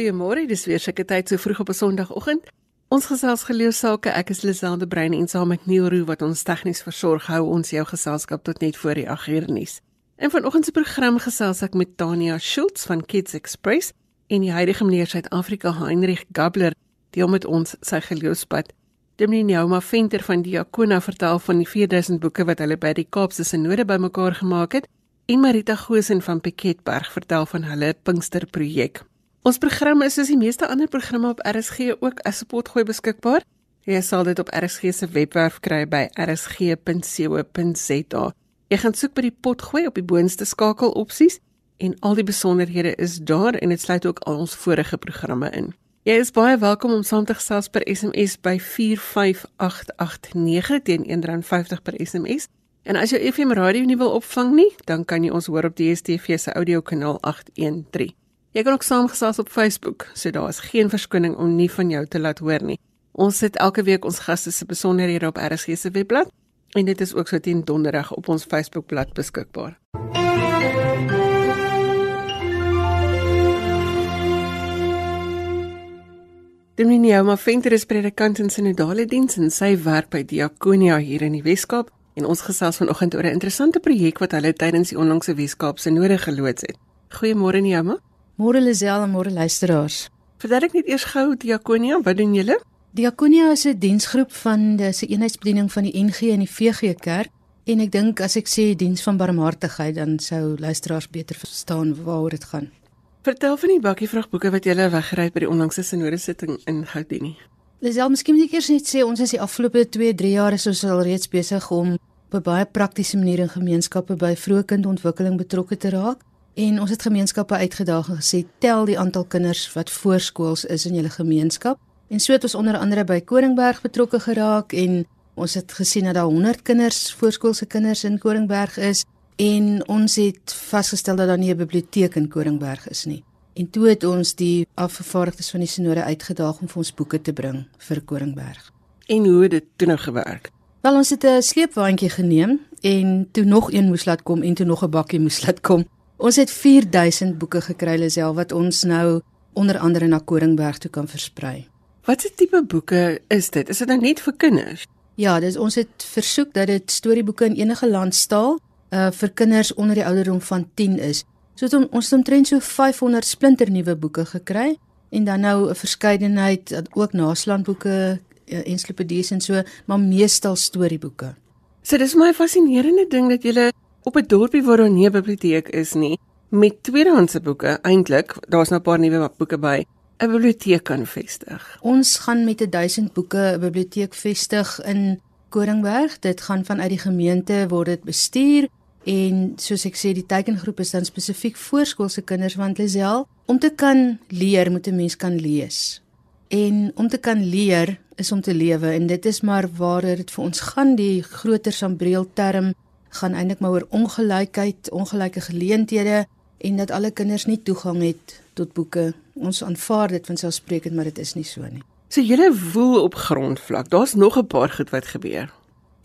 Goeiemôre, dis weer seker tyd so vroeg op 'n Sondagoggend. Ons gesels gelees sake. Ek is Liselde Brein en saam met Neil Roo wat ons tegnies versorg, hou ons jou geselskap tot net voor die 8 uur nuus. En vanoggend se program gesels ek met Tania Schultz van Kids Express en die huidige meneer Suid-Afrika Heinrich Gabler, deel met ons sy geleespad. Dominee Nyauma Venter van Diakona vertel van die 4000 boeke wat hulle by die Kaapse Sinode bymekaar gemaak het. En Marita Gosen van Piketberg vertel van hulle Pinkster projek. Ons program is soos die meeste ander programme op RSG ook as potgooi beskikbaar. Jy sal dit op RSG se webwerf kry by rsg.co.za. Jy gaan soek by die potgooi op die boonste skakel opsies en al die besonderhede is daar en dit sluit ook al ons vorige programme in. Jy is baie welkom om saam te gesels per SMS by 45889 teen R1.50 per SMS. En as jy FM radio nie wil opvang nie, dan kan jy ons hoor op DStv se audiokanaal 813. Jy kan ook saamgesels op Facebook, so daar is geen verskoning om nie van jou te laat hoor nie. Ons sit elke week ons gaste se besonderhede op RSG se webblad en dit is ook so teen donderdag op ons Facebookblad beskikbaar. Dominee Ouma Venter is predikant in Sinodale diens en sy werk by Diakonia hier in die Weskaap en ons gesels vanoggend oor 'n interessante projek wat hulle tydens die onlangse Weskaapse noorde geloods het. Goeiemôre Nyaama. Môre Lisel en môre luisteraars. Verduidelik net eers gou Diakonia, wat doen julle? Diakonia is 'n diensgroep van die se eenheidsbediening van die NG en die VG Kerk en ek dink as ek sê diens van barmhartigheid dan sou luisteraars beter verstaan waaroor dit gaan. Vertel van die bakkie vragboeke wat julle weggery het by die onlangse sinode sitting in Gauteng. Lisel, miskien moet ek eers net sê ons is die afgelope 2-3 jaar is ons al reeds besig om op 'n baie praktiese manier in gemeenskappe by vroeë kindontwikkeling betrokke te raak. En ons het gemeenskappe uitgedaag en gesê tel die aantal kinders wat voorskools is in julle gemeenskap. En so het ons onder andere by Koringberg betrokke geraak en ons het gesien dat daar 100 kinders voorskoolse kinders in Koringberg is en ons het vasgestel dat daar nie 'n biblioteek in Koringberg is nie. En toe het ons die afgevaardigdes van die sinode uitgedaag om vir ons boeke te bring vir Koringberg. En hoe het dit toe nou gewerk? Wel ons het 'n sleepwaandjie geneem en toe nog een moes laat kom en toe nog 'n bakkie moes laat kom Ons het 4000 boeke gekry Lisel wat ons nou onder andere na Koringberg toe kan versprei. Watse tipe boeke is dit? Is dit nou net vir kinders? Ja, dis ons het versoek dat dit storieboeke in enige landstaal uh vir kinders onder die ouderdom van 10 is. So het ons omtrent so 500 splinternuwe boeke gekry en dan nou 'n verskeidenheid ook naslaandboeke, uh, ensiklopedies en so, maar meestal storieboeke. So dis my fascinerende ding dat jy op 'n dorpie waar daar nie 'n biblioteek is nie met tweedehandse boeke eintlik daar's nou 'n paar nuwe boeke by 'n biblioteek kan vestig. Ons gaan met 1000 boeke 'n biblioteek vestig in Koringberg. Dit gaan vanuit die gemeente word dit bestuur en soos ek sê die teikengroep is dan spesifiek voorskoolse kinders want Lisel om te kan leer moet 'n mens kan lees. En om te kan leer is om te lewe en dit is maar waar dit vir ons gaan die groter sambreel term gaan eintlik maar oor ongelykheid, ongelyke geleenthede en dat alle kinders nie toegang het tot boeke. Ons aanvaar dit van selfsprekend, maar dit is nie so nie. So julle woel op grondvlak. Daar's nog 'n paar goed wat gebeur.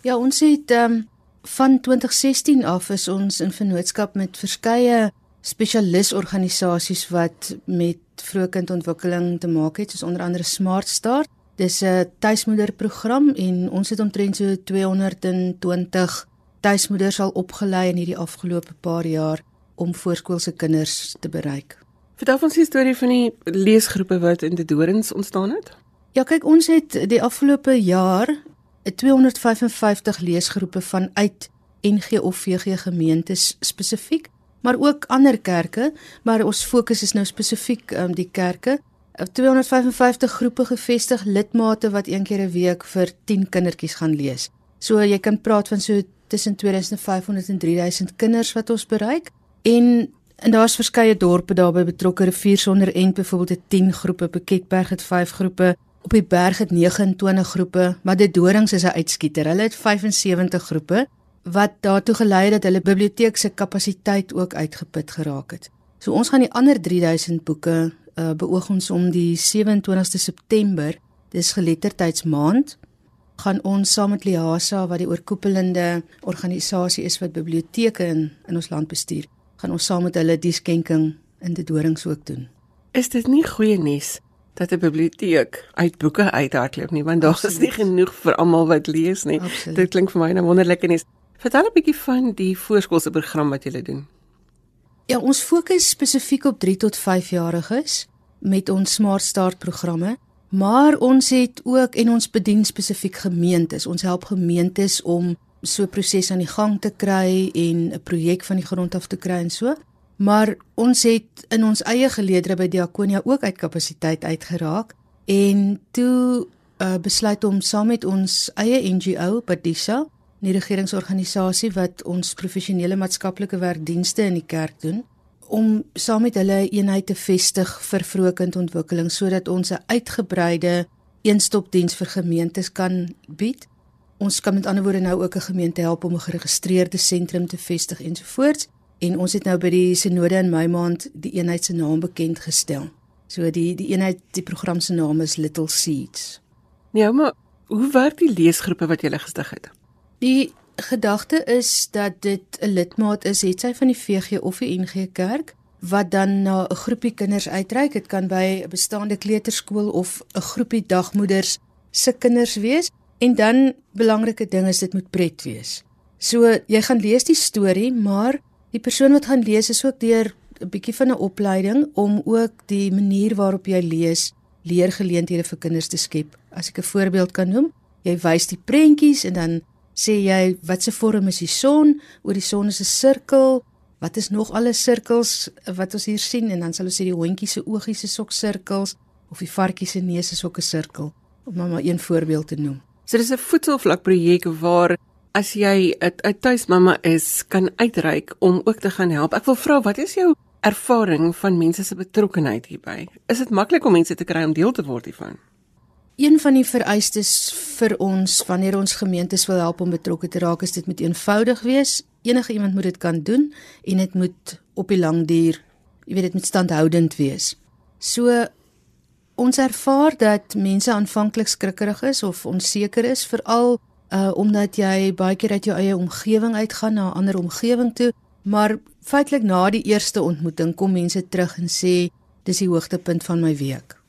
Ja, ons het ehm um, van 2016 af is ons in vennootskap met verskeie spesialisorganisasies wat met vroegkindontwikkeling te maak het, soos onder andere Smart Start. Dis 'n tuismoederprogram en ons het omtrent so 220 tuismoeders al opgelei in hierdie afgelope paar jaar om voorskoolse kinders te bereik. Vertel ons die storie van die leesgroepe wat in die Dorings ontstaan het. Ja, kyk, ons het die afgelope jaar 'n 255 leesgroepe vanuit NG of VG gemeentes spesifiek, maar ook ander kerke, maar ons fokus is nou spesifiek um, die kerke. 255 groepe gevestig lidmate wat een keer 'n week vir 10 kindertjies gaan lees. So jy kan praat van so tussen 2500 en 3000 kinders wat ons bereik. En en daar's verskeie dorpe daarbey betrokke. Rivier sonder en byvoorbeeld het 10 groepe Beketberg het 5 groepe op die berg het 29 groepe maar dit dorings is 'n uitskieter. Hulle het 75 groepe wat daartoe gelei het dat hulle biblioteek se kapasiteit ook uitgeput geraak het. So ons gaan die ander 3000 boeke uh, beoog ons om die 27ste September dis geletterdheidsmaand gaan ons saam met Liasa wat die oorkoepelende organisasie is wat biblioteke in, in ons land bestuur, gaan ons saam met hulle die skenking in die dorings ook doen. Is dit nie goeie nuus dat 'n biblioteek uit boeke uithardloop nie, want daar is nie genoeg vir almal wat lees nie. Absoluut. Dit klink vir my 'n wonderlike nuus. Vertel 'n bietjie van die voorskoolse program wat julle doen. Ja, ons fokus spesifiek op 3 tot 5 jariges met ons Smart Start programme, maar ons het ook en ons bedien spesifiek gemeentes. Ons help gemeentes om so 'n proses aan die gang te kry en 'n projek van die grond af te kry en so. Maar ons het in ons eie geleedere by Diakonia ook uit kapasiteit uitgeraak en toe uh, besluit om saam met ons eie NGO Padisa, die regeringsorganisasie wat ons professionele maatskaplike werkdienste in die kerk doen, om saam met hulle 'n eenheid te vestig vir vroeë kindontwikkeling sodat ons 'n uitgebreide eenstopdiens vir gemeentes kan bied. Ons kan met ander woorde nou ook 'n gemeente help om 'n geregistreerde sentrum te vestig ensovoorts en ons het nou by die sinode in Mei maand die eenheid se naam bekend gestel. So die die eenheid die program se naam is Little Seeds. Ja, maar hoe werk die leesgroepe wat julle gestig het? Die gedagte is dat dit 'n lidmaat is, het sy van die VG of die NG Kerk wat dan na 'n groepie kinders uitreik. Dit kan by 'n bestaande kleuterskool of 'n groepie dagmoeders se kinders wees en dan belangrike ding is dit moet pret wees. So jy gaan lees die storie, maar die persoon wat gaan lees is ook deur 'n bietjie van 'n opleiding om ook die manier waarop jy lees leergeleenthede vir kinders te skep. As ek 'n voorbeeld kan noem, jy wys die prentjies en dan sê jy wat se vorm is die son? Oor die son is 'n sirkel. Wat is nog alle sirkels wat ons hier sien en dan sal ons sê die hondjie se oogies is ook sirkels of die varkie se neus is ook 'n sirkel om maar een voorbeeld te noem. So dis 'n voedselvlak projek waar as jy 'n tuismamma is, kan uitreik om ook te gaan help. Ek wil vra, wat is jou ervaring van mense se betrokkeheid hierby? Is dit maklik om mense te kry om deel te word hiervan? Een van die vereistes vir ons wanneer ons gemeentes wil help om betrokke te raak, is dit moet eenvoudig wees. Enige iemand moet dit kan doen en dit moet op die lang duur, jy weet dit moet standhoudend wees. So ons ervaar dat mense aanvanklik skrikkerig is of onseker is veral uh omdat jy baie keer uit jou eie omgewing uitgaan na 'n ander omgewing toe, maar feitelik na die eerste ontmoeting kom mense terug en sê dis die hoogtepunt van my week.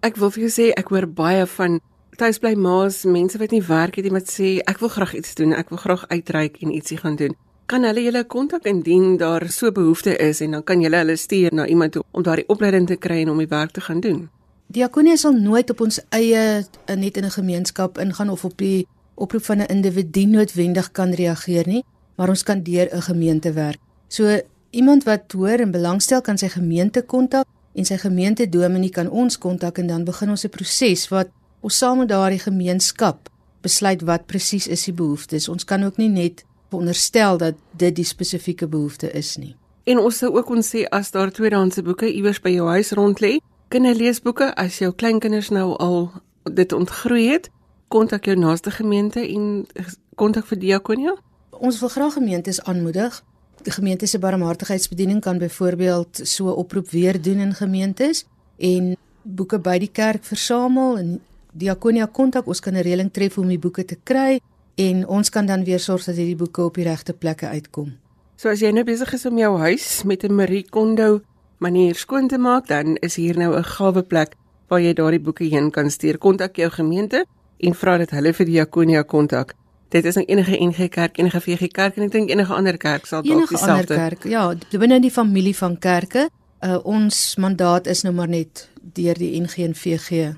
Ek wil vir jou sê ek hoor baie van tuisbly ma's, mense wat nie werk het nie, wat sê ek wil graag iets doen, ek wil graag uitreik en ietsie gaan doen. Kan hulle julle kontak indien daar so behoefte is en dan kan julle hulle stuur na iemand toe om daardie opleiding te kry en om die werk te gaan doen. Diakonie sal nooit op ons eie net in 'n gemeenskap ingaan of op die oproep van 'n individu noodwendig kan reageer nie, maar ons kan deur 'n gemeente werk. So iemand wat hoor en belangstel kan sy gemeente kontak en sy gemeente dominee kan ons kontak en dan begin ons 'n proses wat ons saam met daardie gemeenskap besluit wat presies is die behoeftes. Ons kan ook nie net veronderstel dat dit die spesifieke behoefte is nie. En ons sou ook ons sê as daar tweedehandse boeke iewers by jou huis rond lê, kinderleesboeke as jou kleinkinders nou al dit ontgroei het, kontak jou naaste gemeente en kontak vir diakonia. Ons wil graag gemeentes aanmoedig. Die gemeente se barmhartigheidsbediening kan byvoorbeeld so 'n oproep weer doen in gemeentes en boeke by die kerk versamel en diakonia kontak ons kan 'n reëling tref om die boeke te kry en ons kan dan weer sorg dat hierdie boeke op die regte plekke uitkom. So as jy nou besig is om jou huis met 'n Marie Kondo manier skoon te maak, dan is hier nou 'n gawe plek waar jy daardie boeke heen kan stuur. Kontak jou gemeente en vra dat hulle vir diakonia kontak. Dit is 'n enige NG Kerk, enige VG Kerk en ek dink enige ander kerk sal dalk dieselfde. Enige ander kerk. Ja, binne die familie van kerke. Uh, ons mandaat is nou maar net deur die NG en VG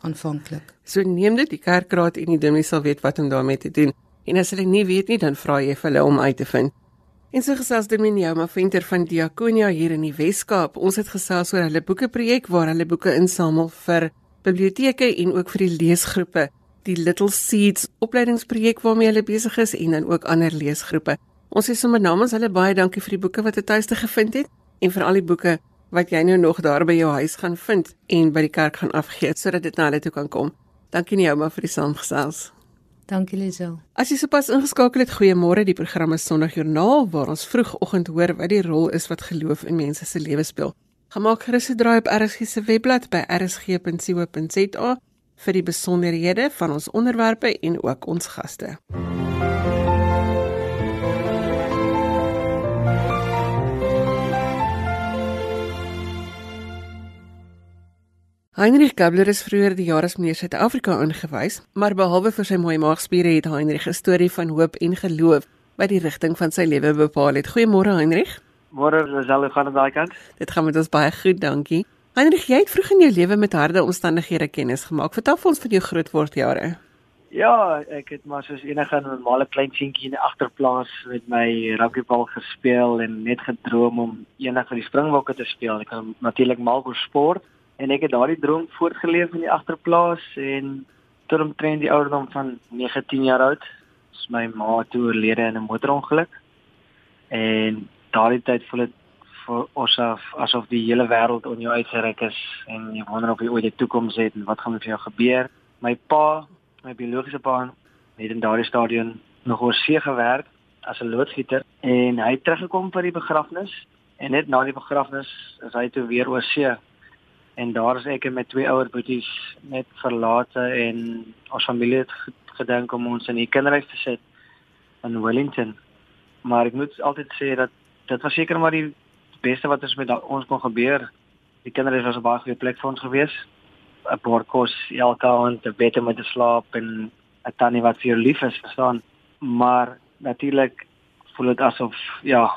aanvanklik. So neem dit die kerkraad en die dominee sal weet wat om daarmee te doen. En as hulle nie weet nie, dan vra jy vir hulle om uit te vind. En so gesels Dominee Jouma Venter van Diakonia hier in die Wes-Kaap. Ons het gesels oor hulle boekeprojek waar hulle boeke insamel vir biblioteke en ook vir die leesgroepe, die Little Seeds opleidingsprojek waarmee hulle besig is en dan ook ander leesgroepe. Ons sê sommer namens hulle baie dankie vir die boeke wat jy tuiste gevind het en vir al die boeke wat jy nou nog daar by jou huis gaan vind en by die kerk gaan afgee sodat dit na hulle toe kan kom. Dankie Neuma vir die saamgesels. Dankie Lisel. As jy sopas ingeskakel het, goeiemôre. Die program is Sondagjoernaal waar ons vroegoggend hoor wat die rol is wat geloof in mense se lewens speel. Gemaak gerus 'n draai op RSG se webblad by rsg.co.za vir die besonderhede van ons onderwerpe en ook ons gaste. Heinrich Gabler is vroeër die jaar as meneer Suid-Afrika aangewys, maar behalwe vir sy mooi maagspiere het Heinrich 'n storie van hoop en geloof wat die rigting van sy lewe bepaal het. Goeiemôre Heinrich. Môre hoe gaan dit daai kant? Dit gaan met ons baie goed, dankie. Heinrich, jy het vroeg in jou lewe met harde omstandighede kennis gemaak. Vertel ons van jou grootword jare. Ja, ek het maar soos enige normale klein seentjie in die agterplaas met my rugbybal gespeel en net gedroom om eendag vir die Springbokke te speel. Ek het natuurlik mal oor sport en ek het daardie droom voortgeleef in die agterplaas en tot omtrent die ouderdom van 19 jaar oud is my ma toe oorlede in 'n motorongeluk. En daardie tyd voel dit af asof die hele wêreld om jou uitgereik is en jy wonder of jy ooit 'n toekoms het en wat gaan met jou gebeur. My pa, my biologiese pa, het in daardie stadium nog oor see gewerk as 'n loodgieter en hy het teruggekom vir die begrafnis en net na die begrafnis is hy toe weer oor see. En daar is ek met twee ouer boeties net verlate en ons familie het gedink om ons in die kinderhuis te sit in Wellington. Maar ek moet altyd sê dat dit was seker maar die beste wat ons met ons kon gebeur. Die kinders was 'n baie goeie plek vir ons gewees. 'n Bord kos elke aand, 'n bed om te slaap en 'n tannie wat vir jou lief is, verstaan. Maar natuurlik voel dit asof ja,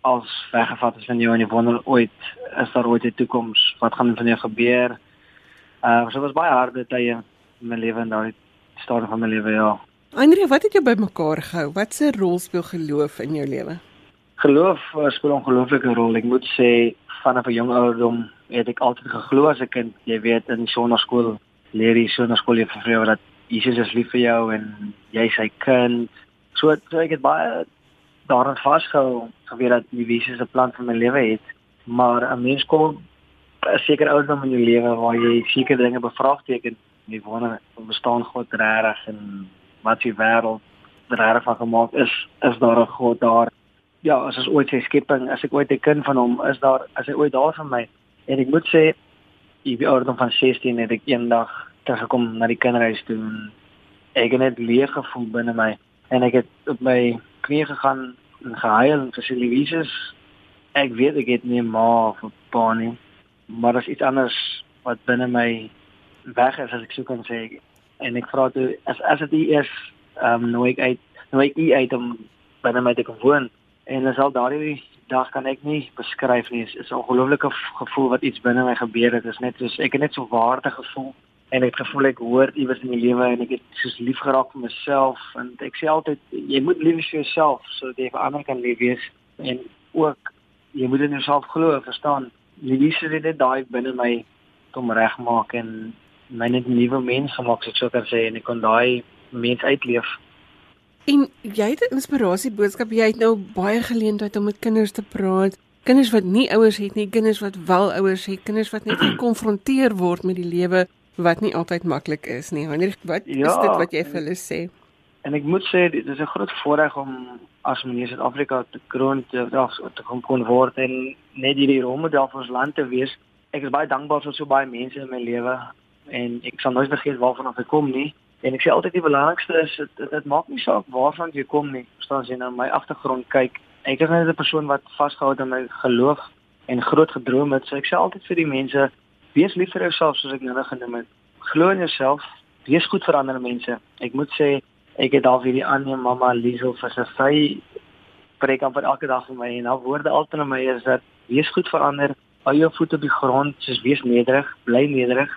als weggevat is van jou en jy wonder ooit is daar ooit 'n toekoms? Wat gaan van jou gebeur? Uh so was baie harde tye in my lewe en daai stadium van my lewe, ja. Andre, wat het jou bymekaar gehou? Wat se rol speel geloof in jou lewe? Geloof uh, speel 'n ongelooflike rol. Ek moet sê vanaf 'n jong ouderdom het ek altyd geglo as 'n kind. Jy weet in sonnaskool leer jy sonnaskool jy jou dat Jesus is lief vir jou en jy is sy kind. So, so ek het baie daaraan vasgehou geweet dat Jesus 'n plan vir my lewe het. Maar 'n mens kom 'n sekere ouderdom in jou lewe waar jy sekere dinge bevraagteken. Jy wonder, bestaan God regtig en wat die wêreld regtig van gemaak is? Is daar 'n God daar? Ja, as ons ooit sy skepping, as ek ooit 'n kind van hom is daar, as hy ooit daar vir my. En ek moet sê, ek die ouderdom van 16 het ek eendag teruggekom na die kinderhuis toe en ek het net leeg gevoel binne my en ek het op my knieë gegaan en gehuil en gesê Jesus, ek weet ek het nie ma of pa nie, maar daar's iets anders wat binne my weg is as ek sou kan sê. En ek vra toe as as dit is, ehm um, nou ek uit nou ek uit om binne my te kom woon en as al daardie dag kan ek nie beskryf nie. Dit is 'n ongelooflike gevoel wat iets binne my gebeur het. Dit is net soos ek het net so waarde gevoel en ek het gevoel ek hoor iewers in die lewe en ek het soos lief geraak vir myself en ek sê altyd jy moet lief wees vir jouself sodat jy vir ander kan lief wees en ook jy moet in jouself glo, verstaan? Liefde het net daai binne my kom regmaak en my net 'n nuwe mens gemaak, so ek kan sê en ek kon daai mens uitleef En jy het 'n inspirasie boodskap. Jy het nou baie geleenthede om met kinders te praat. Kinders wat nie ouers het nie, kinders wat wel ouers het, kinders wat net gekonfronteer word met die lewe wat nie altyd maklik is nie. Wanneer wat ja, is dit wat jy vir hulle sê? En ek moet sê dit is 'n groot voorreg om as meneer Suid-Afrika te kroon te dag te kom kon word en net hierdie rolmodel vir ons land te wees. Ek is baie dankbaar vir so baie mense in my lewe en ek sal nooit vergeet waarvan ek kom nie. En ek sê altyd die belangrikste is dit maak nie saak waarvan jy kom nie. Verstaan jy nou my agtergrond kyk. Ek is net 'n persoon wat vasgehou het aan my geloof en groot gedroom het. So ek sê altyd vir die mense, wees lief vir jouself soos ek nou genoem het. Glo in jouself. Wees goed vir ander mense. Ek moet sê ek het al hierdie ander mamma Liesel vir sy sy preek aan vir elke dag vir my en haar woorde altyd aan my is dat wees goed vir ander. Hou jou voet op die grond, soos wees nederig, bly nederig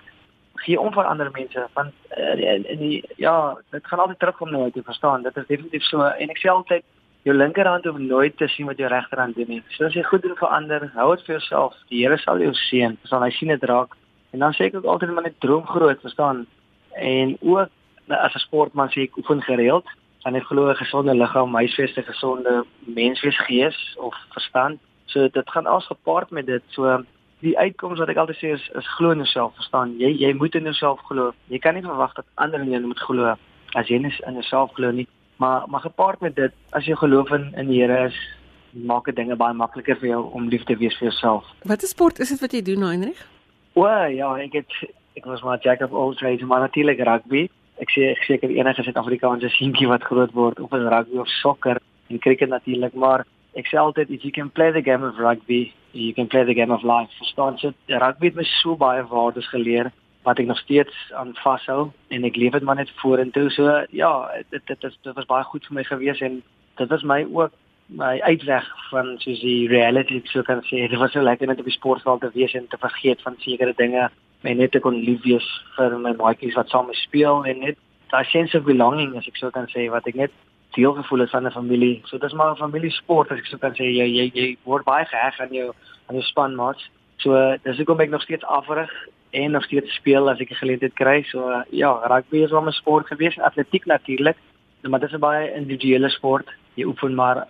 gee om vir ander mense want uh, in die ja dit gaan altyd terugkom na jou te verstaan dit is definitief so en ek sê altyd jou linkerhand hoef nooit te sien wat jou regterhand doen nie. So as jy goed doen vir ander hou dit vir jouself die Here sal jou seën sal hy sien dit raak en dan sê ek ook altyd maar net droom groot verstaan en ook as 'n sportman sê ek oefen gereeld en ek glo 'n gesonde liggaam huisveste gesonde menswees gees of verstand. So dit gaan als gepaard met dit so die uitkoms wat ek altyd sê is is glo in jouself, verstaan? Jy jy moet in jouself glo. Jy kan nie verwag dat ander in jou moet glo as jy nie in jouself glo nie. Maar maar gepaard met dit, as jy geloof in in die Here is, maak dit dinge baie makliker vir jou om lief te wees vir jouself. Wat 'n sport is dit wat jy doen, Heinrich? O, ja, ek het ek was maar jack of all trades, maar natuurlik rugby. Ek sê ek seker enige Suid-Afrikaanse seentjie wat groot word of is rugby of sokker en cricket natuurlik, maar ek sê altyd if you can play the game of rugby, you can play the game of life. Verstaan jy? Rugby het my so baie waardes geleer wat ek nog steeds aan vashou en ek leef dit maar net vorentoe. So ja, dit dit is dit was baie goed vir my gewees en dit was my ook my uitweg van soos die reality so kan sê. Dit was so lekker net op die sportveld te wees en te vergeet van sekere dinge en net te kon lief wees vir my maatjies wat saam speel en net daai sense of belonging as ek so kan sê wat ek net deel gevoel het van 'n familie. So dis maar 'n familiesport as ek so kan sê. Jy jy jy word baie geheg aan jou aan jou spanmaats. So dis hoekom ek nog steeds afrig en nog steeds speel as ek 'n geleentheid kry. So ja, rugby is wel 'n sport gewees, atletiek natuurlik, maar dit is 'n baie individuele sport. Jy oefen maar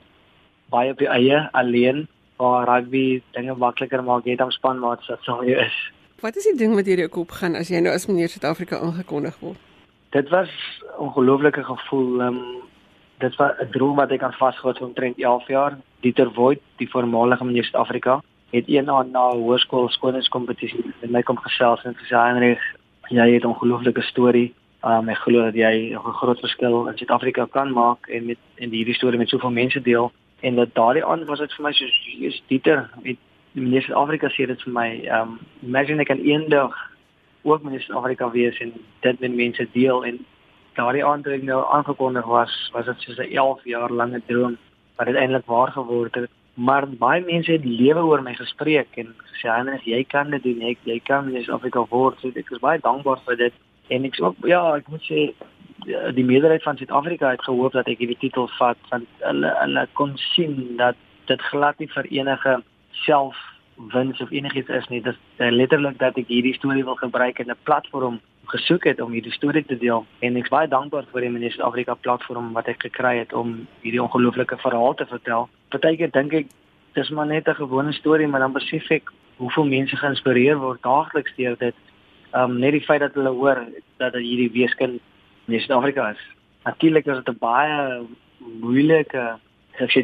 baie op jou eie alleen. Maar rugby dinge makliker maak jy dan spanmaats wat sou jy is. Wat is die ding wat deur jou kop gaan as jy nou as meneer Suid-Afrika aangekondig word? Dit was 'n ongelooflike gevoel. Um, dit was 'n droom wat ek aan vasgehou het omtrent 11 jaar. Dieter Voigt, die voormalige minister Suid-Afrika, het eendag na 'n hoërskool skoonheidskompetisie met my kom gesels en gesê Heinrich, jy het 'n ongelooflike storie. Um, ek glo dat jy 'n groot verskil in Suid-Afrika kan maak en met en hierdie storie met soveel mense deel. En dat daardie aand was dit vir my soos Jesus Dieter, met die minister Suid-Afrika sê dit vir my, um imagine ek kan eendag ook minister Suid-Afrika wees en dit met mense deel en daardie aand toe ek nou aangekondig was, was dit soos 'n 11 jaar lange droom wat uiteindelik waar geword het. Maar baie mense het lewe oor my gespreek en gesê Hannes, jy kan dit doen, ek, jy kan ek al word. So ek is baie dankbaar vir dit. En ek sê ja, ek moet sê die meerderheid van Suid-Afrika het gehoop dat ek hierdie titel vat want hulle hulle kon sien dat dit glad nie vir enige self wins of enigiets is nie. Dit is letterlik dat ek hierdie storie wil gebruik in 'n platform gesoek het om hierdie storie te deel en ek's baie dankbaar vir die Minister Afrika platform wat ek gekry het om hierdie ongelooflike verhaal te vertel. Partykeer dink ek dis maar net 'n gewone storie, maar dan besef ek hoeveel mense geïnspireer word daagliks deur dit. Um net die feit dat hulle hoor dat hierdie weeskind in Suid-Afrika is. Natuurlik is dit 'n baie moeilike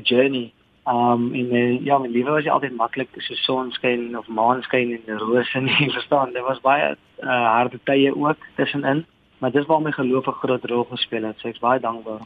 journey Um en uh, ja, my lewe was altyd maklik so sonskyn of maanskyn en rose en jy verstaan, dit was baie uh, harde tye ook tussenin, maar dis waar my geloof 'n groot rol gespeel het. So ek's baie dankbaar.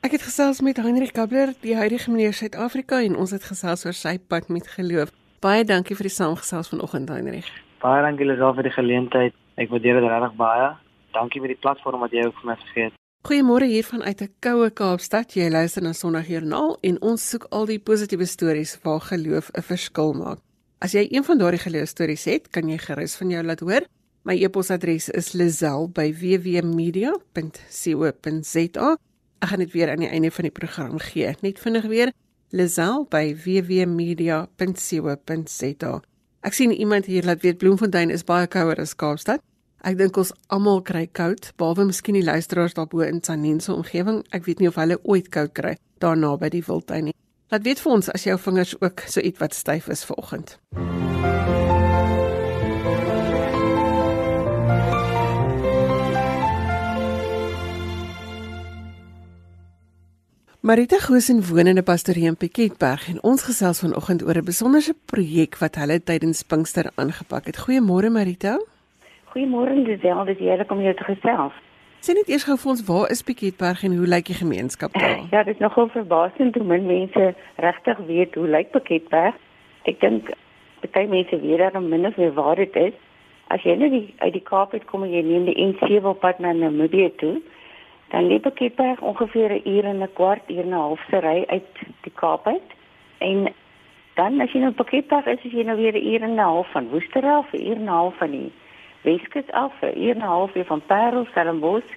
Ek het gesels met Heinrich Kabler, die huidige meneer Suid-Afrika en ons het gesels oor sy pad met geloof. Baie dankie vir die saamgesels vanoggend Heinrich. Baie dankie Lisel vir die geleentheid. Ek waardeer dit regtig baie. Dankie vir die platform wat jy ook vir my gegee het. Goeiemôre hier vanuit 'n koue Kaapstad. Jy luister na Sondagjoernaal en ons soek al die positiewe stories waar geloof 'n verskil maak. As jy een van daardie geloostories het, kan jy gerus van jou laat hoor. My e-posadres is lazel@wwmedia.co.za. Ek gaan dit weer aan die einde van die program gee. Net vinnig weer lazel@wwmedia.co.za. Ek sien iemand hier laat weet Bloemfontein is baie kouer as Kaapstad. Ek dink ons almal kry koud, behalwe miskien die luisteraars daarbo in Tsanin se omgewing. Ek weet nie of hulle ooit koud kry daarna by die wildtuin nie. Laat weet vir ons as jou vingers ook so iets wat styf is vanoggend. Marita Gosen woon in 'n pastorie in Piketberg en ons gesels vanoggend oor 'n besonderse projek wat hulle tydens Pinkster aangepak het. Goeiemôre Marita. Goeiemôre Lisel, dis heerlik om jou te gesels. Sien net eers gou vir ons waar is Pietberg en hoe lyk die gemeenskap daar? Ja, dit is nogal verbasend hoe min mense regtig weet hoe lyk Pietberg. Ek dink baie mense weet dan min of meer waar dit is. As jy net uit die Kaap uit kom en jy neem die N7 pad na Namibië toe, dan lê Pietberg ongeveer 'n uur en 'n kwart, uur en 'n half se ry uit die Kaap uit. En dan as jy nou Pietberg is, is jy nou weer 'n uur en 'n half van Woesterel, 'n uur en 'n half van die Weskus af vir 1 en 'n half uur van Parel Stellenbosch.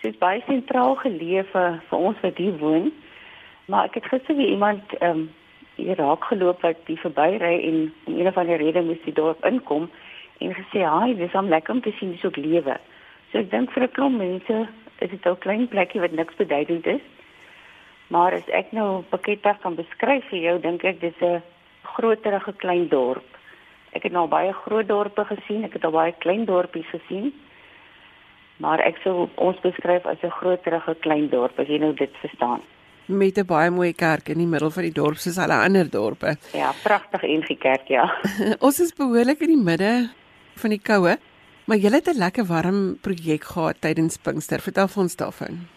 Dit is baie sentraal geleë vir, vir ons wat hier woon. Maar ek het gister weer iemand ehm um, hier raak geloop wat die verbyry en om een of ander rede moes die dorp inkom en gesê, "Haai, dis om lekker om te sien so lewe." So ek dink vir 'n klomp mense is dit 'n klein plekkie wat niks beduidend is. Maar as ek nou 'n pakket kan beskryf vir jou, dink ek dis 'n groterige klein dorp. Ek het nou baie groot dorpe gesien, ek het al baie klein dorpies gesien. Maar ek sou ons beskryf as 'n groterige klein dorp as jy nou dit verstaan. Met 'n baie mooi kerk in die middel van die dorp soos alle ander dorpe. Ja, pragtig NG Kerk, ja. ons is behoorlik in die midde van die koue, maar jy het 'n lekker warm projek gehad tydens Pinkster. Vertel vir ons daarvan.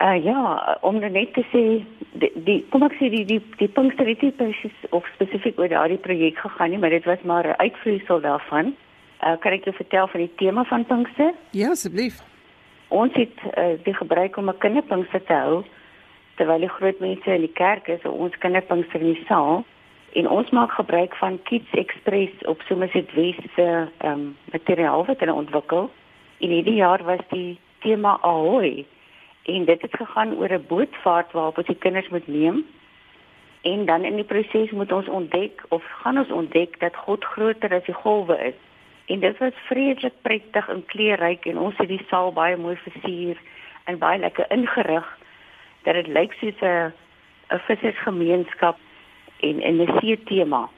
Uh ja, om net te sê die, die kom ek sê die die die Pinkster het nie presies of spesifiek oor daardie projek gegaan nie, maar dit was maar 'n uitvloeisel daarvan. Uh, kan ek jou vertel van die tema van Pinkster? Ja, asseblief. Ons het uh, die gebruik om 'n kinderpinkster te hou terwyl die groot mense in die kerk is, ons kinderpinkster in die saal. En ons maak gebruik van Kids Express op Somerset West se ehm um, materiaal wat hulle ontwikkel. En hierdie jaar was die tema Ahoy. En dit het gegaan oor 'n bootvaart waarop ons die kinders moet neem. En dan in die proses moet ons ontdek of gaan ons ontdek dat God groter as die golwe is. En dit was vreeslik prettig en kleurryk en ons het die saal baie mooi versier en baie lekker ingerig dat dit lyk soos 'n 'n vissersgemeenskap en 'n see tema.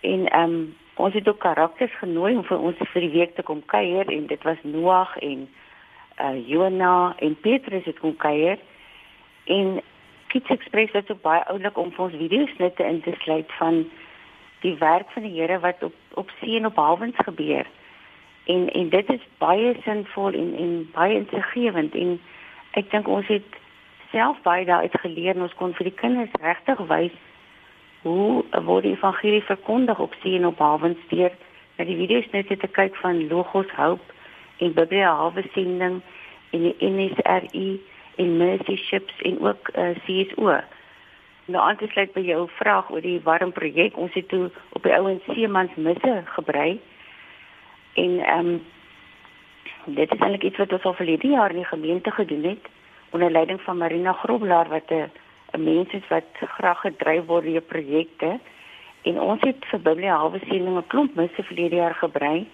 En ehm um, ons het ook karakters genooi om vir ons vir die week te kom kuier en dit was Noag en uh Jona en Petrus het kom kuier. En Kids Express het ook baie oulik om vir ons videosnitte in te sluit van die werk van die Here wat op op see en op hawens gebeur. En en dit is baie sinvol en en baie insiggewend en ek dink ons het self baie daaruit geleer en ons kon vir die kinders regtig wys hoe word die evangelie verkondig op see en op hawens deur na die video's net te kyk van Logos Hoop en Biblia Hawe sending en die NSRI en Mercy Ships en ook uh, eh, CSO. Nou aansluit by jou vraag oor die warm projek, ons het toe op die ouens seemans misse gebrei. En ehm um, dit is eintlik iets wat ons al verlede jaar in die gemeente gedoen het onder leiding van Marina Groblaar wat 'n 'n mens is wat graag gedryf word deur projekte en ons het vir Biblia Hawe sending 'n klomp misse verlede jaar gebrei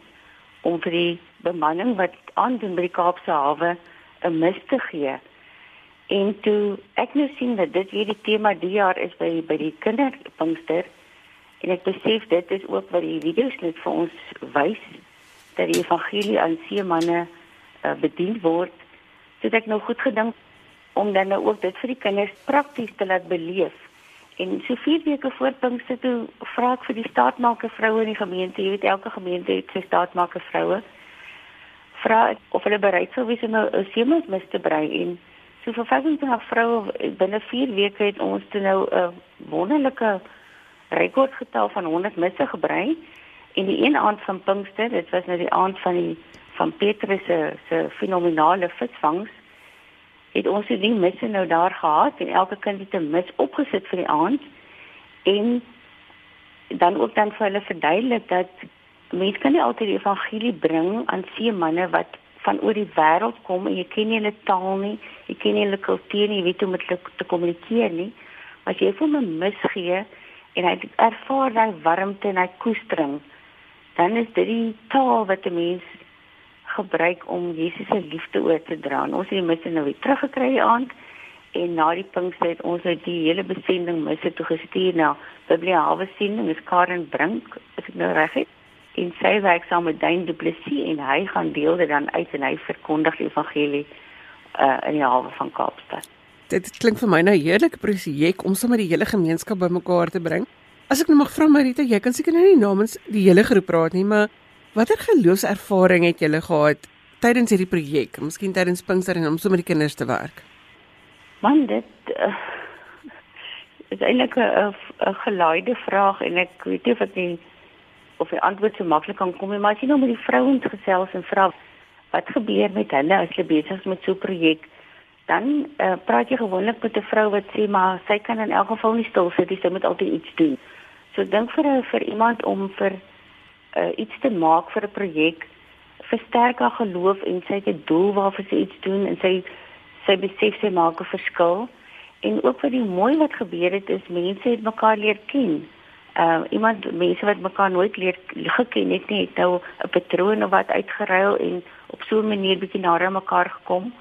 om vir die bemanning wat aandoen by die Kaapse hawe 'n mis te gee. En toe ek nou sien dat dit weer die tema die jaar is by by die kinderpinkster en ek besef dit is ook wat die video's net vir ons wys dat die evangelie aan seemanne uh, bedien word. So ek nou goed gedink om dan nou ook dit vir die kinders prakties te laat beleef. En so vier weke voor Pinkster toe vra ek vir die staatmaker vroue in die gemeente, jy weet elke gemeente het sy staatmaker vroue. Vra of hulle bereid sou wees om 'n seemanmis te brei en so vir 25 vroue binne 4 weke het ons toe nou 'n wonderlike rekordgetal van 100 misse gebrei. En die een aand van Pinkster, dit was nou die aand van die van Petrus se se fenominale visvangs het ons die misse nou daar gehad en elke kind het 'n mis opgesit vir die aand en dan ook dan vir hulle verduidelik dat mense kan nie altyd die evangelie bring aan seemanne wat van oor die wêreld kom en jy ken nie hulle taal nie, jy ken nie hulle kultuur nie, jy weet hoe om met hulle te kommunikeer nie. As jy hom 'n mis gee en hy ervaar daai warmte en hy koestering, dan is dit die taal wat 'n mens gebruik om Jesus se liefde oor te dra. En ons het die misse nou weer teruggekry die aand en na die Pinkster het ons uit die hele besending misse toe gestuur na Biblia Hawe sending is Karen Brink, as ek nou reg het. En sy werk saam met Dane Du Plessis en hy gaan deel dit dan uit en hy verkondig die evangelie uh, in die hawe van Kaapstad. Dit klink vir my nou 'n heerlike projek om sommer die hele gemeenskap bymekaar te bring. As ek nou mag vra Marita, jy kan seker nou nie namens die hele groep praat nie, maar Watter geloofservaring het julle gehad tydens hierdie projek? Miskien tydens Pinkster en om so met die kinders te werk? Man, dit uh, is eintlik 'n gelaaide vraag en ek weet nie of ek nie of die antwoord so maklik kan kom nie, maar as jy nou met die vrouens gesels en vra wat gebeur met hulle as hulle besig is met so 'n projek, dan uh, praat jy gewoonlik met 'n vrou wat sê maar sy kan in elk geval nie stil sit sy moet altyd iets doen. So dink vir vir iemand om vir uh, iets te maak vir 'n projek versterk haar geloof en sy het 'n doel waarvoor sy iets doen en sy sy besef sy maak 'n verskil en ook wat die mooi wat gebeur het is mense het mekaar leer ken. Uh iemand mense wat mekaar nooit leer geken het nie het nou 'n patroon of wat uitgeruil en op so 'n manier bietjie nader mekaar gekom.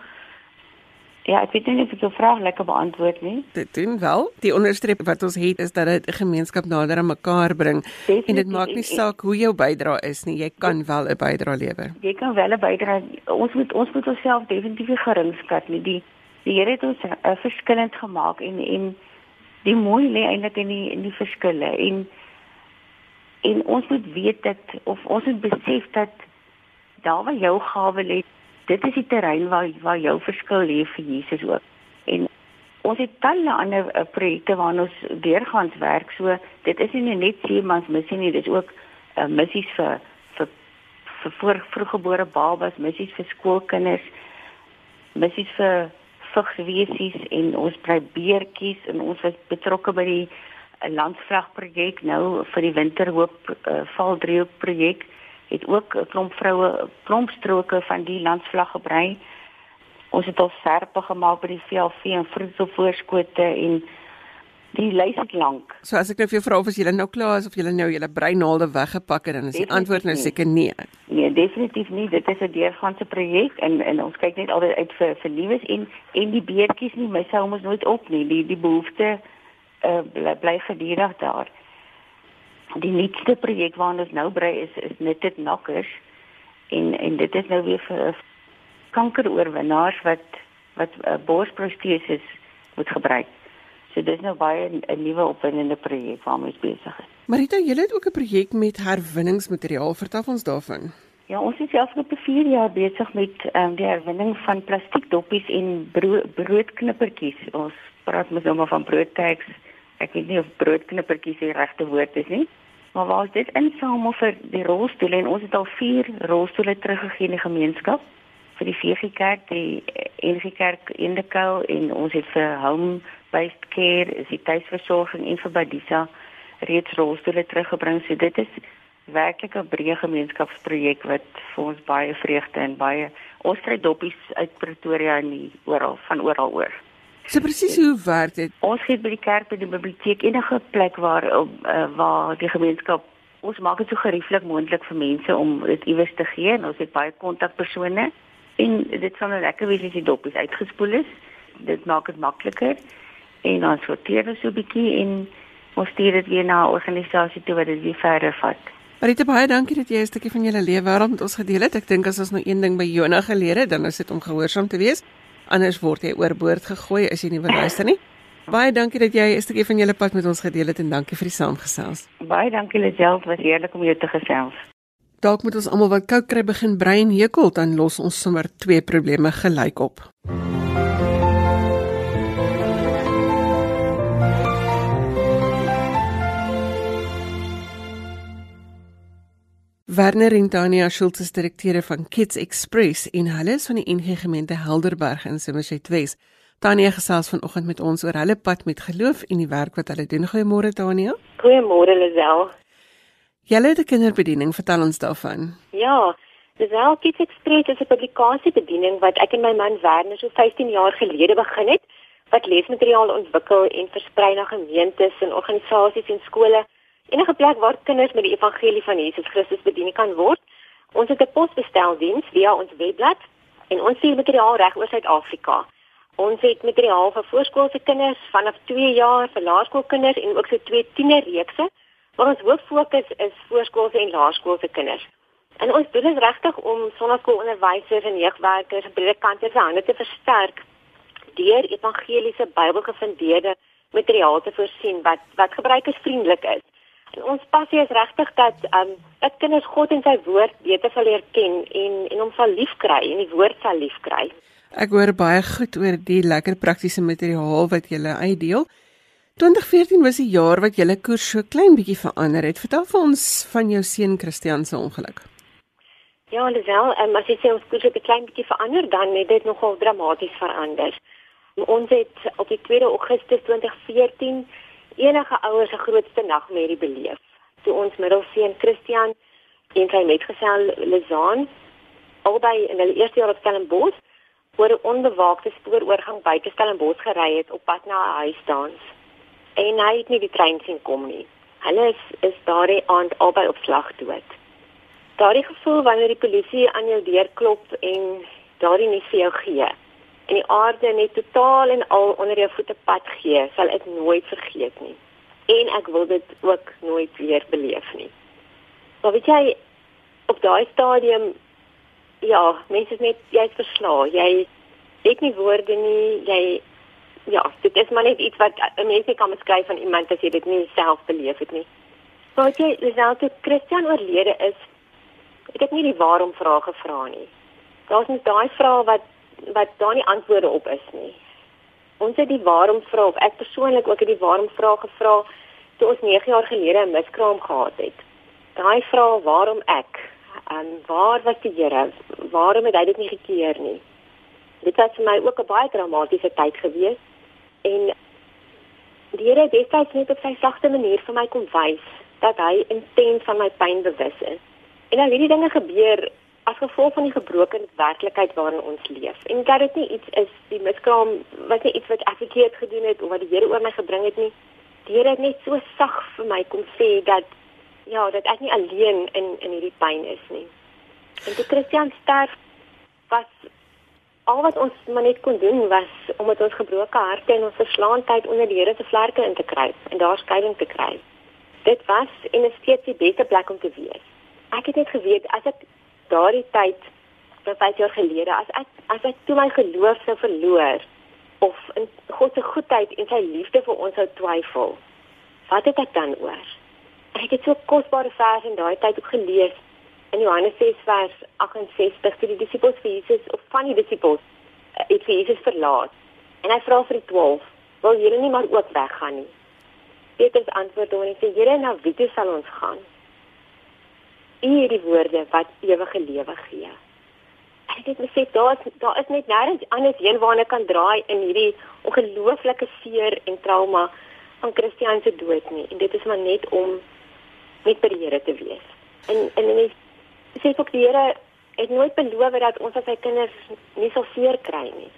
Ja, ek weet nie of ek jou vraag lekker beantwoord nie. Dit doen wel. Die onderstreep wat ons het is dat dit 'n gemeenskap nader aan mekaar bring Definitief. en dit maak nie saak hoe jou bydrae is nie, jy kan wel 'n bydrae lewer. Jy kan wel 'n bydrae. Ons moet ons moet onsself definitief geringskat nie. Die die Here het ons uh, verskillend gemaak en en die mooi lê eintlik in die in die verskille en en ons moet weet dat of ons moet besef dat daar waar jou gawe lê dit is die terrein waar waar jou verskil lê vir Jesus ook. En ons het talle ander uh, projekte waarna ons deurgaans werk. So dit is nie net seemans missie nie, dit is ook uh, missies vir vir vir voor, vroeggebore babas, missies vir skoolkinders, missies vir vigswesies en ons bly beertjies en ons was betrokke by die eh, landvragprojek nou vir die winterhoop uh, valdriehoek projek het ook 'n klomp vroue klompstroke van die landsvlag gebrei. Ons het al serpe gemaak by die VLV en vroedselvoorskote en die lys is lank. So as ek nou vir jou vra of as jy nou klaar is of jy nou jou breinaalde weggepak het dan is die antwoord nou seker nee. Nee, definitief nie. Dit is 'n deurgaande projek en en ons kyk net altyd uit vir vir nuus en en die beertjies nie, my sou ons nooit op nie. Die die behoefte uh, bly, bly gedurig daar. Die nuutste projek waarna ons nou brei is is net dit nokkers en en dit is nou weer vir kankeroorwinnaars wat wat uh, borsproteses moet gebruik. So dis nou baie 'n nuwe opwindende projek waarmee ons besig is. Marita, jy het ook 'n projek met herwinningsmateriaal. Vertel ons daarvan. Ja, ons is self op 4 jaar besig met um, die herwinning van plastiekdoppies en bro broodknippertjies. Ons praat mos nou maar van broodtags. Ek weet nie of broodknippertjies die regte woord is nie. Maar waar ons dit insamel vir die rolstoele en ons het al 4 rolstoele teruggegee in die gemeenskap vir die VG Kerk, die NG Kerk in die Kou en ons het vir home based care, is die tuisversorging en vir Badisa reeds rolstoele teruggebring. So dit is werklik 'n breë gemeenskapsprojek wat vir ons baie vreugde en baie ons kry doppies uit Pretoria en oral van oral oor. So presies hoe werk dit? Ons gee by die kerk by die biblioteek enige plek waar uh, waar die gemeenskap ons maak dit so gerieflik moontlik vir mense om dit iewers te gee en ons het baie kontakpersone en dit sal nou lekker wees as die doppies uitgespoel is. Dit maak dit makliker en dan sorteer ons so 'n bietjie en ons stuur dit weer na 'n organisasie toe wat dit weer verder vat. Marita baie dankie dat jy 'n stukkie van jou lewe wêreld met ons gedeel het. Ek dink as ons nou een ding by Jonah geleer het, dan is dit om gehoorsaam te wees. Anders word jy oorboord gegooi as jy nie wil luister nie. Baie dankie dat jy 'n stukkie van jou pad met ons gedeel het en dankie vir die saamgesels. Baie dankie Lisel, was heerlik om jou te gesels. Dalk moet ons almal wat koud kry begin brein hekel, dan los ons sommer twee probleme gelyk op. Hmm. Werner en Tania Schultz is direkteure van Kids Express en hulle is van die NG gemeente Helderberg in Somerset Wes. Tania gesels vanoggend met ons oor hulle pad met geloof en die werk wat hulle doen. Goeiemôre Tania. Goeiemôre Lisel. Julle het 'n kinderbediening, vertel ons daarvan. Ja, Lisel Kids Express is 'n publikasiebediening wat ek en my man Werner so 15 jaar gelede begin het wat leesmateriaal ontwikkel en versprei na gemeentes en organisasies en skole enige plek waar kinders met die evangelie van Jesus Christus bedien kan word. Ons het 'n posbesteldiens via ons webblad en ons stuur materiaal reg oor Suid-Afrika. Ons het materiaal vir voorskoolse kinders vanaf 2 jaar vir laerskoolkinders en ook so twee tienerreekse. Maar ons hoof fokus is voorskoolse en laerskoolse kinders. En ons doen dit regtig om sonnaskoolonderwysers en jeugwerkers en predikante se hande te versterk deur evangeliese Bybelgefundeerde materiaal te voorsien wat wat gebruikersvriendelik is. En ons passie is regtig dat um dat kinders God en sy woord beter sal leer ken en en hom sal liefkry en die woord sal liefkry. Ek hoor baie goed oor die lekker praktiese materiaal wat jy uitdeel. 2014 was die jaar wat julle koers so klein bietjie verander het. Vertel vir ons van jou seun Christian se ongeluk. Ja, Lisel, um, as jy sê ons koers het 'n klein bietjie verander, dan het dit nogal dramaties verander. Ons het op die 2 Augustus 2014 enige ouers se grootste nagmerrie beleef. Toe ons middelseun Christian en sy metgesel Lizaan albei in hulle eerste jaar op Stellenbosch oor 'n onbewaakte spooroorgang buite Stellenbosch gery het op pad na 'n huisdans. En hy het nie die trein sien kom nie. Hulle is is daardie aand albei op slag dood. Daardie gevoel wanneer die polisie aan jou deur klop en daardie nie vir jou gee en die aarde net totaal en al onder jou voete pad gee, sal ek nooit vergeet nie. En ek wil dit ook nooit weer beleef nie. Maar weet jy op daai stadium ja, mense is net jy's verslae. Jy het nie woorde nie. Jy ja, dit is maar net iets wat 'n mens kan beskryf van iemand as jy dit nie self beleef het nie. Want jy, selfs toe Christian oorlede is, ek het nie die waarom vrae gevra nie. Daar's net daai vrae wat wat daar nie antwoorde op is nie. Ons het die waarom vra of ek persoonlik ook het die waarom vrae gevra toe ons 9 jaar gelede 'n miskraam gehad het. Daai vraag waarom ek Um waar was die Here? Waarom het hy dit nie gekeer nie? Dit was vir my ook 'n baie dramatiese tyd gewees en die Here het destyds net op sy sagte manier vir my kom wys dat hy intens van my pyn bewus is. En nou hierdie dinge gebeur as gevolg van die gebroke werklikheid waarin ons leef. En dat dit nie iets is die miskraam wat nie iets wat ek verkeerd gedoen het of wat die Here oor my gebring het nie. Die Here het net so sag vir my kom sê dat ja, dat ek nie alleen in in hierdie pyn is nie. En die Christian sterf was al wat ons maar net kon doen was om met ons gebroke harte en ons verslaandheid onder die Here se vlerke in te kry en daar skuilings te kry. Dit was en is steeds die beste plek om te wees. Ek het net geweet as ek daardie tyd vir 5 jaar gelede as ek as ek toe my geloof sou verloor of in God se goedheid en sy liefde vir ons sou twyfel, wat het ek dan oor? ek het so kosbare vers in daai tyd ook gelees in Johannes 6 vers 68 toe die disippels vir Jesus of van die disippels uh, het vir Jesus verlaat. En hy vra vir die 12, "Wil julle nie maar ook weggaan nie?" Petrus antwoord hom en sê, "Here, na wie toe sal ons gaan? U het die woorde wat ewige lewe gee." Ek het gesê daar is daar is net nêrens anders heen waarna kan draai in hierdie ongelooflike seer en trauma van Christian se dood nie. En dit is maar net om net by die Here te wees. En en en sê ook die Here het nooit beloof dat ons as sy kinders nie sal seer kry nie.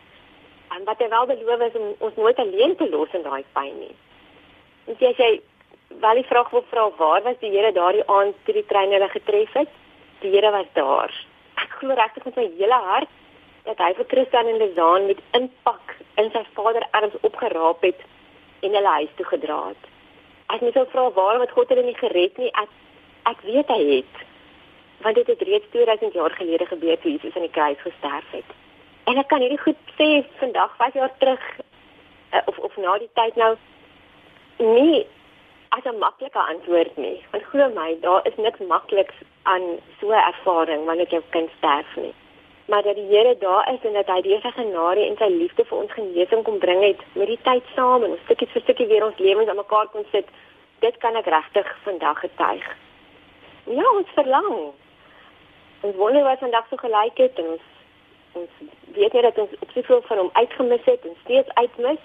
En wat hy wel beloof is om ons nooit alleen te los in daai pyn nie. En sê jy wel die vraag wil vra waar was die Here daardie aand toe die trein hulle getref het? Die Here was daar. Ek glo regtig met my hele hart dat hy vir Christian en Lizaan met impak in sy vader arms opgeraap het en hulle huis toe gedra het as jy sou vra waarom het God hulle nie gered nie, ek ek weet hy het. Want dit het reeds 2000 jaar gelede gebeur toe Jesus aan die kruis gesterf het. En ek kan hierdie goed sê vandag 5 jaar terug uh, of of na die tyd nou nie as 'n maklike antwoord nie. Want glo my, daar is niks makliks aan so 'n ervaring wanneer jy kind sterf nie maar dat die Here daar is en dat hy deur sy genade en sy liefde vir ons genesing kom bring het met die tyd saam en ons stukkie vir stukkie weer ons lewens aan mekaar kon sit. Dit kan ek regtig vandag getuig. Ja, ons verlang. Ons wonder wat vandag so gelyk het en ons ons weet net dat ons op soveel van hom uitgemis het en steeds uitmis.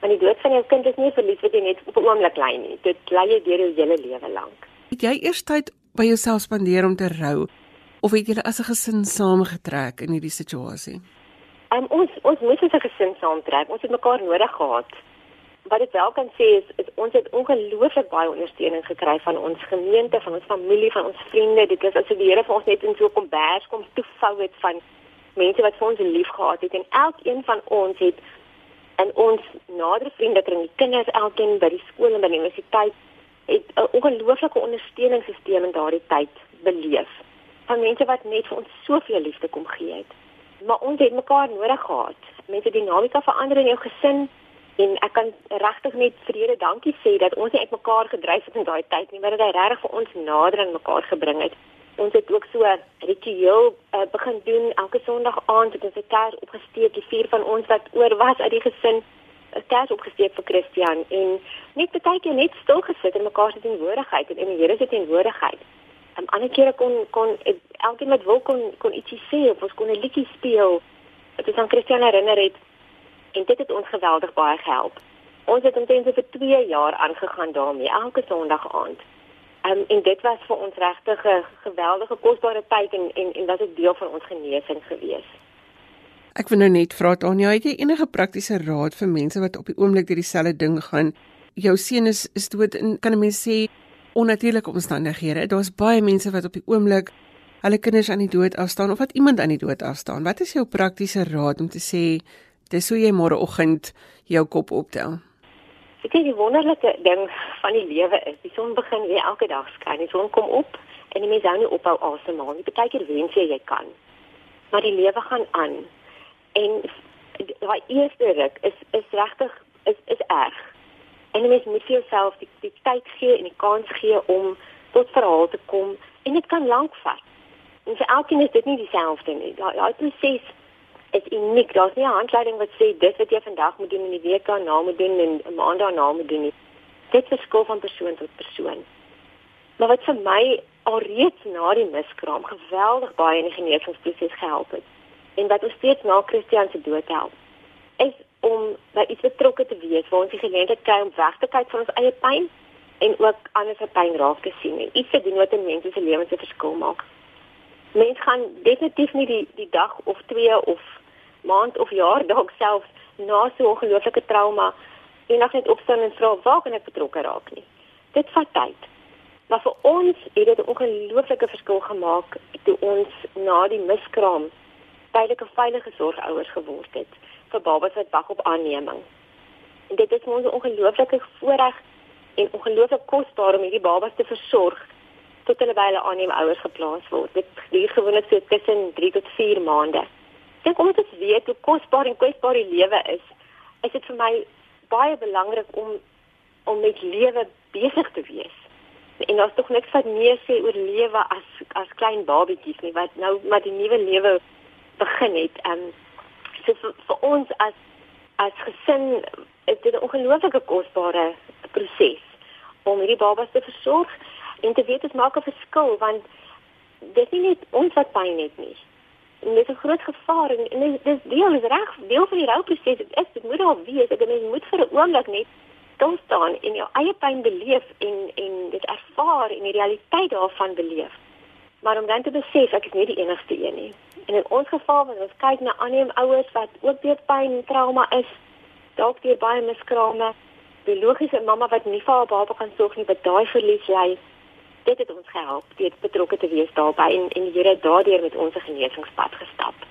Want die dood van jou kind is nie verlies wat jy net op 'n oomblik lei nie. Dit lei jy deur jou hele lewe lank. Het jy eers tyd by jouself spandeer om te rou? of het julle as 'n gesin saamgetrek in hierdie situasie? Um, ons ons moes as 'n gesin saamtrek. Ons het mekaar nodig gehad. Wat ek wel kan sê is, is ons het ongelooflik baie ondersteuning gekry van ons gemeente, van ons familie, van ons vriende. Dit is asof die Here vir ons net in so 'n kombers kom toevou het van mense wat vir ons lief gehad het en elkeen van ons het en ons nader vriende kring, die kinders, elkeen by die skool en by die universiteit het 'n ongelooflike ondersteuningssisteem in daardie tyd beleef van mense wat net vir ons soveel liefde kom gee het. Maar ons het mekaar nodig gehad. Mense dinamika verander in jou gesin en ek kan regtig net vrede dankie sê dat ons nie uitmekaar gedryf het in daai tyd nie, maar dat hy regtig vir ons nader aan mekaar gebring het. Ons het ook so ritueel uh, begin doen elke Sondag aand het ons 'n kers opgesteek, die vier van ons wat oor was uit die gesin 'n kers opgesteek vir Christian en net baie keer net stil gesit in mekaar se teenwoordigheid en in die Here se teenwoordigheid. En ander kere kon kon elkeen wat wil kon kon ietsie sê of ons kon 'n liedjie speel. Dit is aan Christian herinner het en dit het ons geweldig baie gehelp. Ons het omtrent vir 2 jaar aangegaan daarmee elke Sondag aand. Um, en dit was vir ons regtig 'n geweldige kosbare tyd en en en was 'n deel van ons genesing gewees. Ek wil nou net vra Tanya, het jy enige praktiese raad vir mense wat op die oomblik deur dieselfde ding gaan? Jou seun is is dood en kan 'n mens sê onnatuurlike omstandighede. Daar's baie mense wat op die oomblik hulle kinders aan die dood afstaan of wat iemand aan die dood afstaan. Wat is jou praktiese raad om te sê dis hoe jy môreoggend jou kop optel? Ek dink die wonderlike ding van die lewe is die son begin weer elke dag skyn. Die son kom op en die mens hou nie ophou asemhaal nie. Partykeer wens jy jy kan. Maar die lewe gaan aan. En daai eerste ruk is is regtig is is erg. En mens moet vir jouself die, die tyd gee en die kans gee om tot verhaal te kom en dit kan lank vat. En vir elkeen is dit nie dieselfde nie. Daai daai proses is uniek. Daar's nie 'n handleiding wat sê dit wat jy vandag moet doen en die week daarna moet doen en 'n maand daarna moet doen nie. Dit verskil van persoon tot persoon. Maar wat vir my alreeds na die miskraam geweldig baie in die genesingsproses gehelp het en wat ons steeds na Christian se dood help, is om by iets betrokke te wees waar ons die geleentheid kry om weg te kyk van ons eie pyn en ook ander se pyn raak te sien en iets te doen wat in mense se lewens 'n verskil maak. Mense gaan definitief nie die die dag of twee of maand of jaar dalk self na so 'n ongelooflike trauma eendag net opstaan en vra waar kan ek betrokke raak nie. Dit vat tyd. Maar vir ons het dit 'n ongelooflike verskil gemaak toe ons na die miskraam tydelike veilige sorgouers geword het vir babas wat wag op aanneming. En dit is ons ongelooflike voorreg en ongelooflik kosbaar om hierdie babas te versorg tot hulle by hulle aanneemouers geplaas word. Dit duur gewoonlik so tussen 3 tot 4 maande. Dink omdat ons weet hoe kosbaar en kwesbaar die lewe is, is dit vir my baie belangrik om om met lewe besig te wees. En daar's tog niks wat meer sê oor lewe as as klein babatjies nie wat nou met die nuwe lewe begin het. Ehm um, so vir, vir ons as as gesin is dit 'n ongelooflike kosbare proses om hierdie babas te versorg en te weet dit maak 'n verskil want dit is nie net ons wat pyn het nie. En dit is 'n groot gevaar en, en dit is deel is reg deel van die rouproses. Dit is dit moet al wees. Ek mens moet vir 'n oomblik net stil staan en jou eie pyn beleef en en dit ervaar en die realiteit daarvan beleef. Maar om dan te besef ek is nie die enigste een nie. En in ons geval wanneer ons kyk na ander ouers wat ook deur pyn en trauma is, dalk deur baie miskrame, biologiese mamma wat nie vir haar baba kan sorg nie, wat daai verlies ly, dit het ons gehelp, dit betrokke te wees daarbey en en die Here daardeur met ons genesingspad gestap.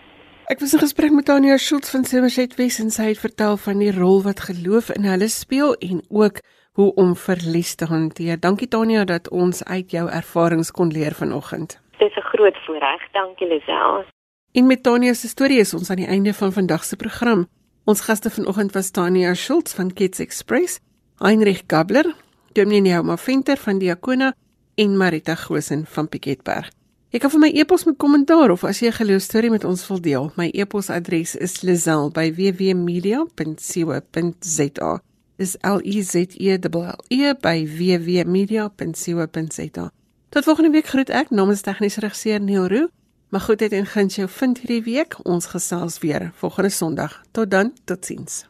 Ek was in gesprek met Tanya Schultz van Somerset West en sy het vertel van die rol wat geloof in hulle speel en ook hoe om verlies te hanteer. Dankie Tanya dat ons uit jou ervarings kon leer vanoggend. Dit is 'n groot voorreg. Dankie Lisel. En met Tanya se storie is ons aan die einde van vandag se program. Ons gaste vanoggend was Tanya Schultz van Kids Express, Heinrich Gabler, Dominee Neuma Venter van Diakona en Marita Gosen van Piketberg. Jy kan vir my e-pos met kommentaar of as jy 'n geloostorie met ons wil deel. My e-posadres is lizel@wwmedia.co.za. Is L E Z E L E by wwmedia.co.za. Tot volgende week groet ek namens tegniese regisseur Neil Roo. Maar goedheid en guns jou vind hierdie week. Ons gesels weer volgende Sondag. Tot dan, totsiens.